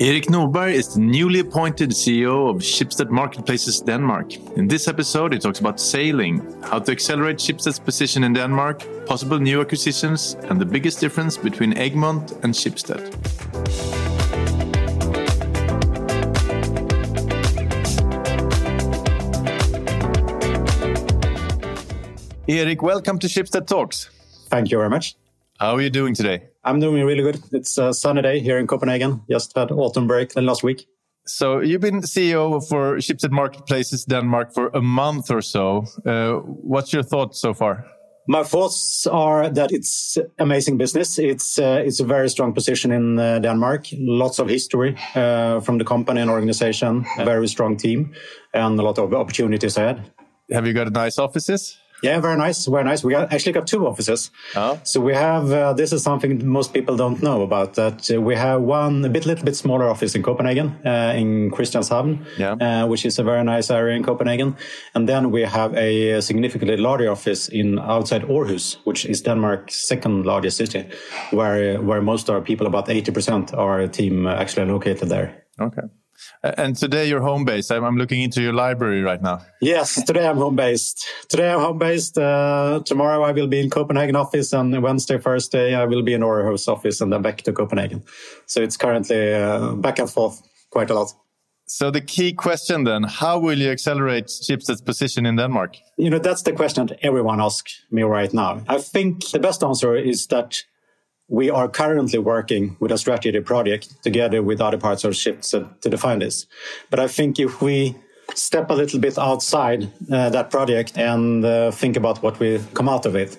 Erik Norberg is the newly appointed CEO of Schibsted Marketplaces Denmark. In this episode, he talks about sailing, how to accelerate Schibsted's position in Denmark, possible new acquisitions, and the biggest difference between Egmont and Schibsted. Erik, welcome to Schibsted Talks. Thank you very much. How are you doing today? I'm doing really good. It's a sunny day here in Copenhagen. Just had autumn break last week. So you've been CEO for Schibsted Marketplaces Denmark for a month or so. Uh, what's your thoughts so far? My thoughts are that it's amazing business. It's uh, it's a very strong position in uh, Denmark. Lots of history uh, from the company and organization. A very strong team, and a lot of opportunities ahead. Have you got nice offices? Yeah, very nice, very nice. We got, actually got two offices. Oh. So we have uh, this is something most people don't know about that uh, we have one a bit little bit smaller office in Copenhagen uh, in Christianshavn, Yeah. uh, which is a very nice area in Copenhagen, and then we have a significantly larger office in outside Aarhus, which is Denmark's second largest city, where where most of our people, about eighty percent, of our team uh, actually located there. Okay. And today you're home based. I'm, I'm looking into your library right now. Yes, today I'm home based. Today I'm home based. Uh, tomorrow I will be in Copenhagen office, and Wednesday, Thursday I will be in Aarhus office, and then back to Copenhagen. So it's currently uh, back and forth quite a lot. So the key question then, how will you accelerate Schibsted's position in Denmark? You know, that's the question that everyone asks me right now. I think the best answer is that we are currently working with a strategy project together with other parts of Schibsted to define this. But I think if we step a little bit outside uh, that project and uh, think about what will come out of it,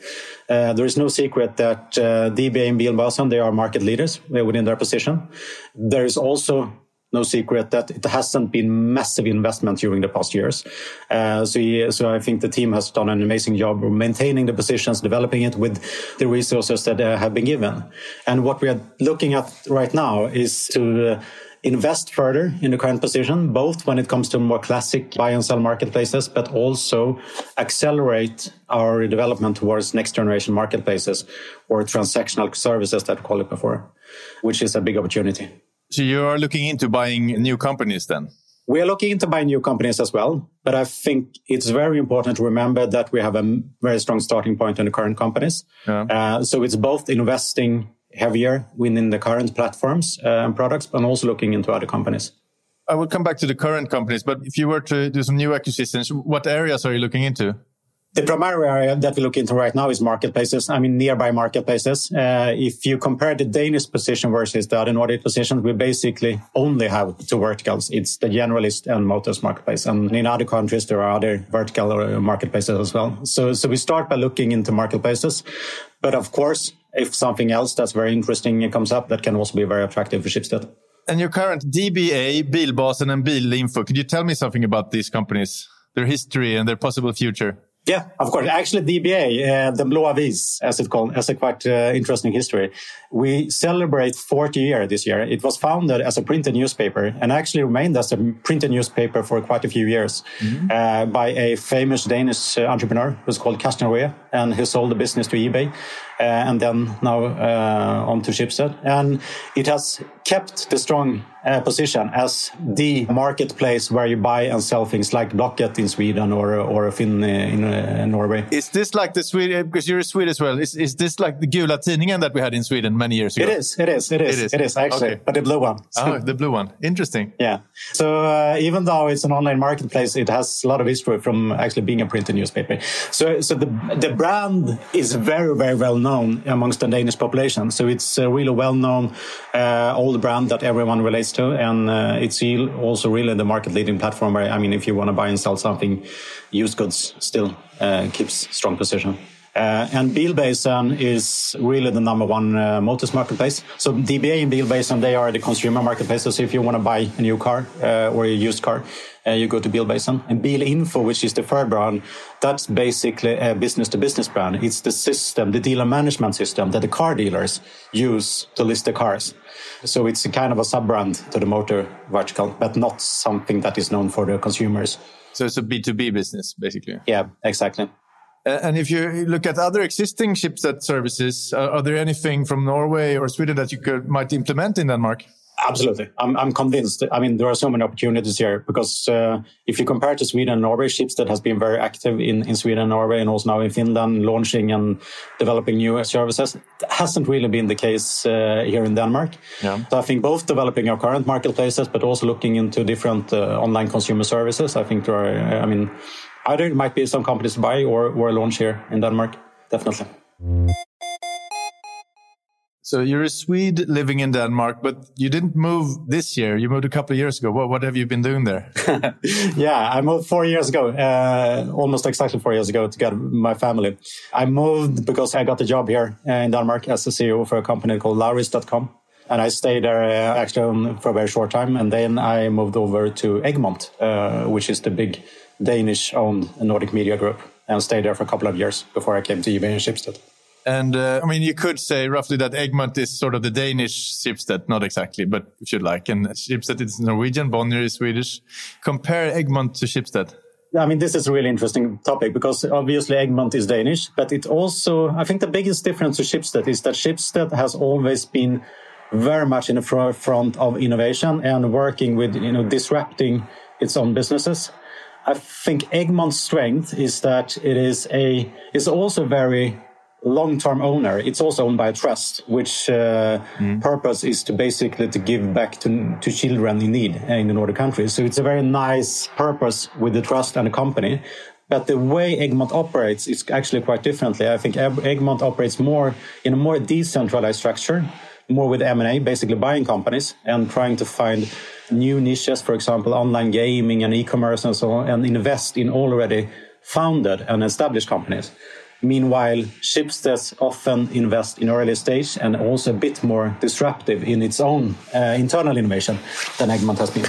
uh, there is no secret that uh, DBA and Bilbasen, they are market leaders uh, within their position. There is also no secret that it hasn't been massive investment during the past years. Uh, so, so I think the team has done an amazing job maintaining the positions, developing it with the resources that uh, have been given. And what we are looking at right now is to uh, invest further in the current position, both when it comes to more classic buy and sell marketplaces, but also accelerate our development towards next generation marketplaces or transactional services that we call it before, which is a big opportunity. So you are looking into buying new companies then? We are looking into buying new companies as well, but I think it's very important to remember that we have a very strong starting point in the current companies. Yeah. Uh, so it's both investing heavier within the current platforms uh, and products, but also looking into other companies. I will come back to the current companies, but if you were to do some new acquisitions, what areas are you looking into? The primary area that we look into right now is marketplaces. I mean, nearby marketplaces. Uh, if you compare the Danish position versus the other Nordic positions, we basically only have two verticals. It's the generalist and motors marketplace. And in other countries, there are other vertical uh, marketplaces as well. So, so we start by looking into marketplaces. But of course, if something else that's very interesting comes up, that can also be very attractive for Schibsted. And your current DBA, Bilbasen and Bilinfo, could you tell me something about these companies, their history and their possible future? Yeah, of course. Actually, DBA, uh, the Blå Avis, as it's called, has a quite uh, interesting history. We celebrate 40 year this year. It was founded as a printed newspaper and actually remained as a printed newspaper for quite a few years uh, by a famous Danish uh, entrepreneur who's called Carsten Røe, and he sold the business to eBay. Uh, and then now uh, on to Schibsted. And it has kept the strong uh, position as the marketplace where you buy and sell things like Blocket in Sweden or or Finn in uh, Norway. Is this like the Swedish, because you're Swedish as well, is, is this like the Gula Tidningen that we had in Sweden many years ago? It is, it is, it is, It is. it is actually, Okay. but the blue one. So, Oh, the blue one. Interesting. yeah. So uh, even though it's an online marketplace, it has a lot of history from actually being a printed newspaper. So, so the the brand is very, very well known amongst the Danish population. So it's a really well known uh, old brand that everyone relates to, and uh, it's also really the market leading platform. Where I mean, if you want to buy and sell something, used goods still uh, keeps strong position. Uh, and Bilbasen is really the number one uh, motors marketplace. So DBA and Bilbasen, they are the consumer marketplaces. So if you want to buy a new car uh, or a used car, uh, you go to Bilbasen. And Bilinfo, which is the third brand, that's basically a business-to-business brand. It's the system, the dealer management system that the car dealers use to list the cars. So it's a kind of a sub-brand to the motor vertical, but not something that is known for the consumers. So it's a B2B business, basically. Yeah, exactly. Uh, And if you look at other existing Schibsted services, uh, are there anything from Norway or Sweden that you could might implement in Denmark? Absolutely. I'm, I'm convinced. I mean, there are so many opportunities here because uh, if you compare to Sweden and Norway, Schibsted has been very active in, in Sweden and Norway and also now in Finland, launching and developing new services. Hasn't really been the case uh, here in Denmark. Yeah. So I think both developing our current marketplaces, but also looking into different uh, online consumer services. I think there are, I mean, either it might be some companies to buy or, or launch here in Denmark. Definitely. So you're a Swede living in Denmark, but you didn't move this year. You moved a couple of years ago. What, what have you been doing there? yeah, I moved four years ago, uh, almost exactly four years ago to get my family. I moved because I got a job here in Denmark as a CEO for a company called Lauritz.com. And I stayed there uh, actually for a very short time. And then I moved over to Egmont, uh, which is the big Danish owned Nordic media group, and stayed there for a couple of years before I came to eBay and Schibsted. And uh, I mean, you could say roughly that Egmont is sort of the Danish Schibsted, not exactly, but if you like. And Schibsted is Norwegian, Bonnier is Swedish. Compare Egmont to Schibsted. I mean, this is a really interesting topic because obviously Egmont is Danish, but it also, I think the biggest difference to Schibsted is that Schibsted has always been very much in the forefront of innovation and working with, you know, disrupting its own businesses. I think Egmont's strength is that it is a, is also very long-term owner. It's also owned by a trust, which uh, mm. purpose is to basically to give back to, to children in need in the Nordic countries. So it's a very nice purpose with the trust and the company. But the way Egmont operates is actually quite differently. I think Egmont operates more in a more decentralized structure, more with M&A, basically buying companies and trying to find new niches, for example, online gaming and e-commerce and so on, and invest in already founded and established companies. Meanwhile, Schibsted often invest in early stage and also a bit more disruptive in its own uh, internal innovation than Egmont has been.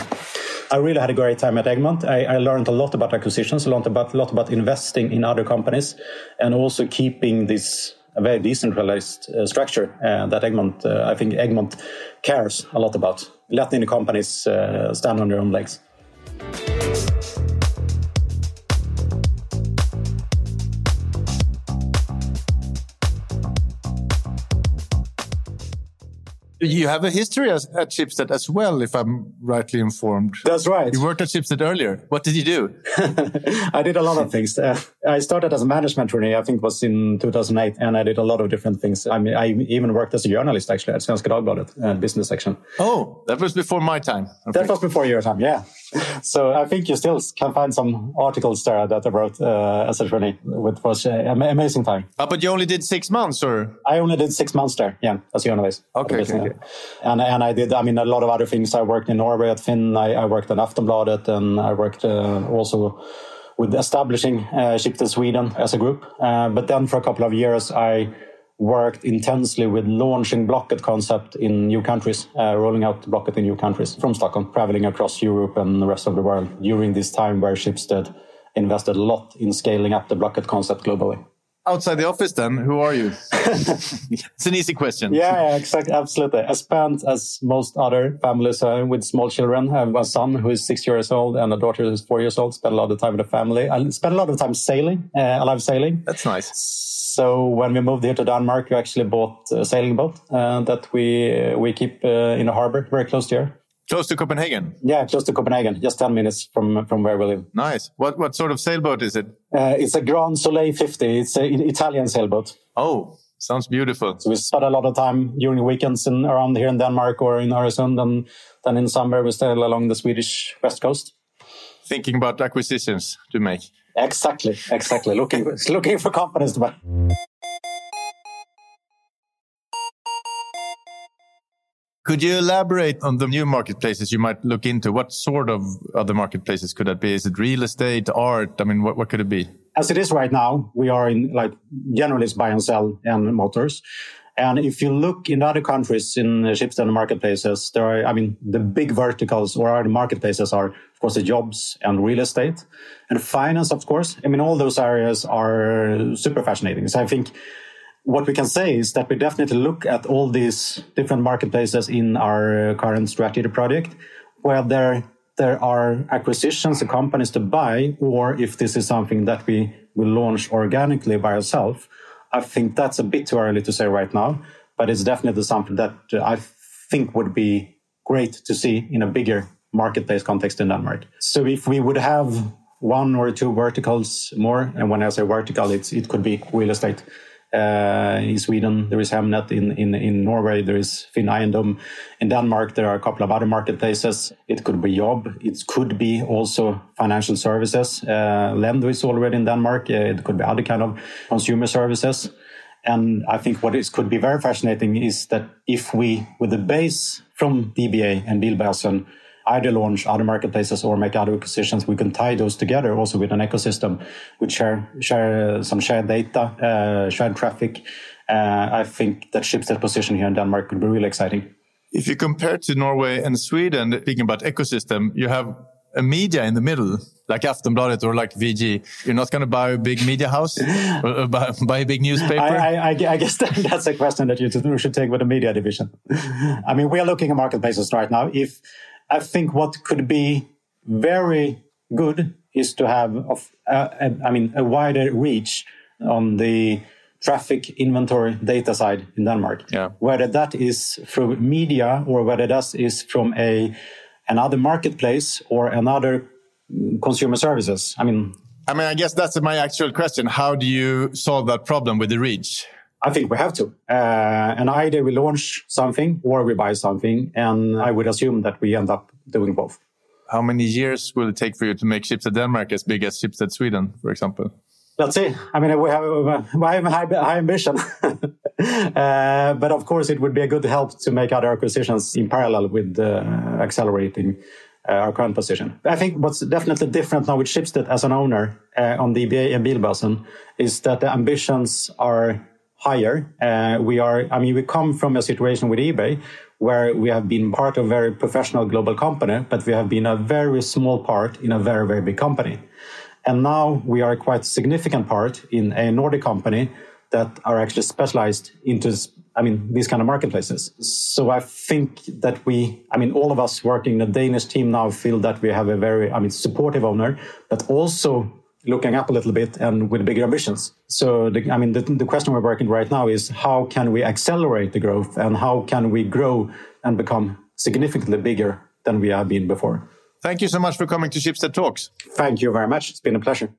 I really had a great time at Egmont. I, I learned a lot about acquisitions, a lot about, lot about investing in other companies, and also keeping this very decentralized uh, structure uh, that Egmont, uh, I think Egmont cares a lot about, the companies uh, stand on their own legs. You have a history as, at Schibsted as well, if I'm rightly informed. That's right. You worked at Schibsted earlier. What did you do? I did a lot of things. Uh, I started as a management trainee, I think it was in 2008, and I did a lot of different things. I mean, I even worked as a journalist actually at Svenska Dagbladet, uh, business section. Oh, that was before my time. That was before your time, yeah. So I think you still can find some articles there that I wrote uh, as a trainee, which was an amazing time. Uh, but you only did six months, or? I only did six months there, yeah, as a journalist. Okay, okay, And, and I did, I mean, a lot of other things. I worked in Norway at Finn, I, I worked at Aftonbladet, and I worked uh, also with establishing uh, Schibsted Sweden as a group. Uh, but then for a couple of years, I worked intensely with launching Blocket concept in new countries, uh, rolling out Blocket in new countries from Stockholm, traveling across Europe and the rest of the world during this time where Schibsted invested a lot in scaling up the Blocket concept globally. Outside the office, then, who are you? it's an easy question. Yeah, yeah, exactly, absolutely. I spent, as most other families uh, with small children, I have a son who is six years old and a daughter who is four years old. Spend a lot of time with the family. I spend a lot of time sailing. Uh, I love sailing. That's nice so when we moved here to Denmark, we actually bought a sailing boat uh, that we we keep uh, in a harbor very close to here. Close to Copenhagen. Yeah, close to Copenhagen, just ten minutes from from where we live. Nice. What what sort of sailboat is it? Uh, it's a Grand Soleil 50. It's an Italian sailboat. Oh, sounds beautiful. So we spend a lot of time during the weekends in, around here in Denmark or in Öresund, and then in summer we sail along the Swedish west coast. Thinking about acquisitions to make. Exactly, exactly. looking looking for companies to buy. Could you elaborate on the new marketplaces you might look into? What sort of other marketplaces could that be? Is it real estate, art? I mean, what, what could it be? As it is right now, we are in like generalist buy and sell and motors. And if you look in other countries in Schibsted and marketplaces, there are, I mean, the big verticals or other marketplaces are, of course, the jobs and real estate and finance, of course. I mean, all those areas are super fascinating. So I think what we can say is that we definitely look at all these different marketplaces in our uh, current strategy project, where there, there are acquisitions and companies to buy, or if this is something that we will launch organically by ourselves I think that's a bit too early to say right now, but it's definitely something that uh, I think would be great to see in a bigger marketplace context in Denmark. So if we would have one or two verticals more, and when I say vertical, it's, it could be real estate. Uh, in Sweden, there is Hemnet. In, in, in Norway, there is Finn. In Denmark, there are a couple of other marketplaces. It could be Job. It could be also financial services. Uh, Lendo is already in Denmark. Uh, it could be other kind of consumer services. And I think what is, could be very fascinating is that if we, with the base from DBA and Bill Bilbasen, either launch other marketplaces or make other acquisitions, we can tie those together also with an ecosystem, which share share some shared data, uh, shared traffic. Uh, I think that Schibsted position here in Denmark could be really exciting. If you compare to Norway and Sweden, speaking about ecosystem, you have a media in the middle, like Aftonbladet or like VG. You're not going to buy a big media house or buy, buy a big newspaper. I, I, I guess that's a question that you should take with the media division. I mean, we are looking at marketplaces right now. If I think what could be very good is to have, uh, a, I mean, a wider reach on the traffic inventory data side in Denmark. Yeah. Whether that is through media or whether that is from a another marketplace or another consumer services. I mean, I mean, I guess that's my actual question. How do you solve that problem with the reach? I think we have to. Uh, and either we launch something or we buy something. And I would assume that we end up doing both. How many years will it take for you to make Schibsted Denmark as big as Schibsted Sweden, for example? Let's see. I mean, we have, we have high, high ambition. uh, but of course, it would be a good help to make other acquisitions in parallel with uh, accelerating uh, our current position. I think what's definitely different now with Schibsted as an owner uh, on DBA and Bilbasen is that the ambitions are higher. Uh, we are, I mean, we come from a situation with eBay where we have been part of a very professional global company, but we have been a very small part in a very, very big company. And now we are quite significant part in a Nordic company that are actually specialized into, I mean, these kind of marketplaces. So I think that we, I mean, all of us working in the Danish team now feel that we have a very, I mean, supportive owner, but also looking up a little bit and with bigger ambitions. So, the, I mean, the, the question we're working right now is how can we accelerate the growth and how can we grow and become significantly bigger than we have been before? Thank you so much for coming to Schibsted Talks. Thank you very much. It's been a pleasure.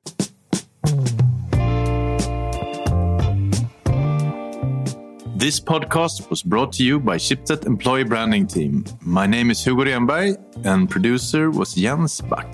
This podcast was brought to you by Schibsted Employee Branding Team. My name is Hugo Renberg and producer was Jens Back.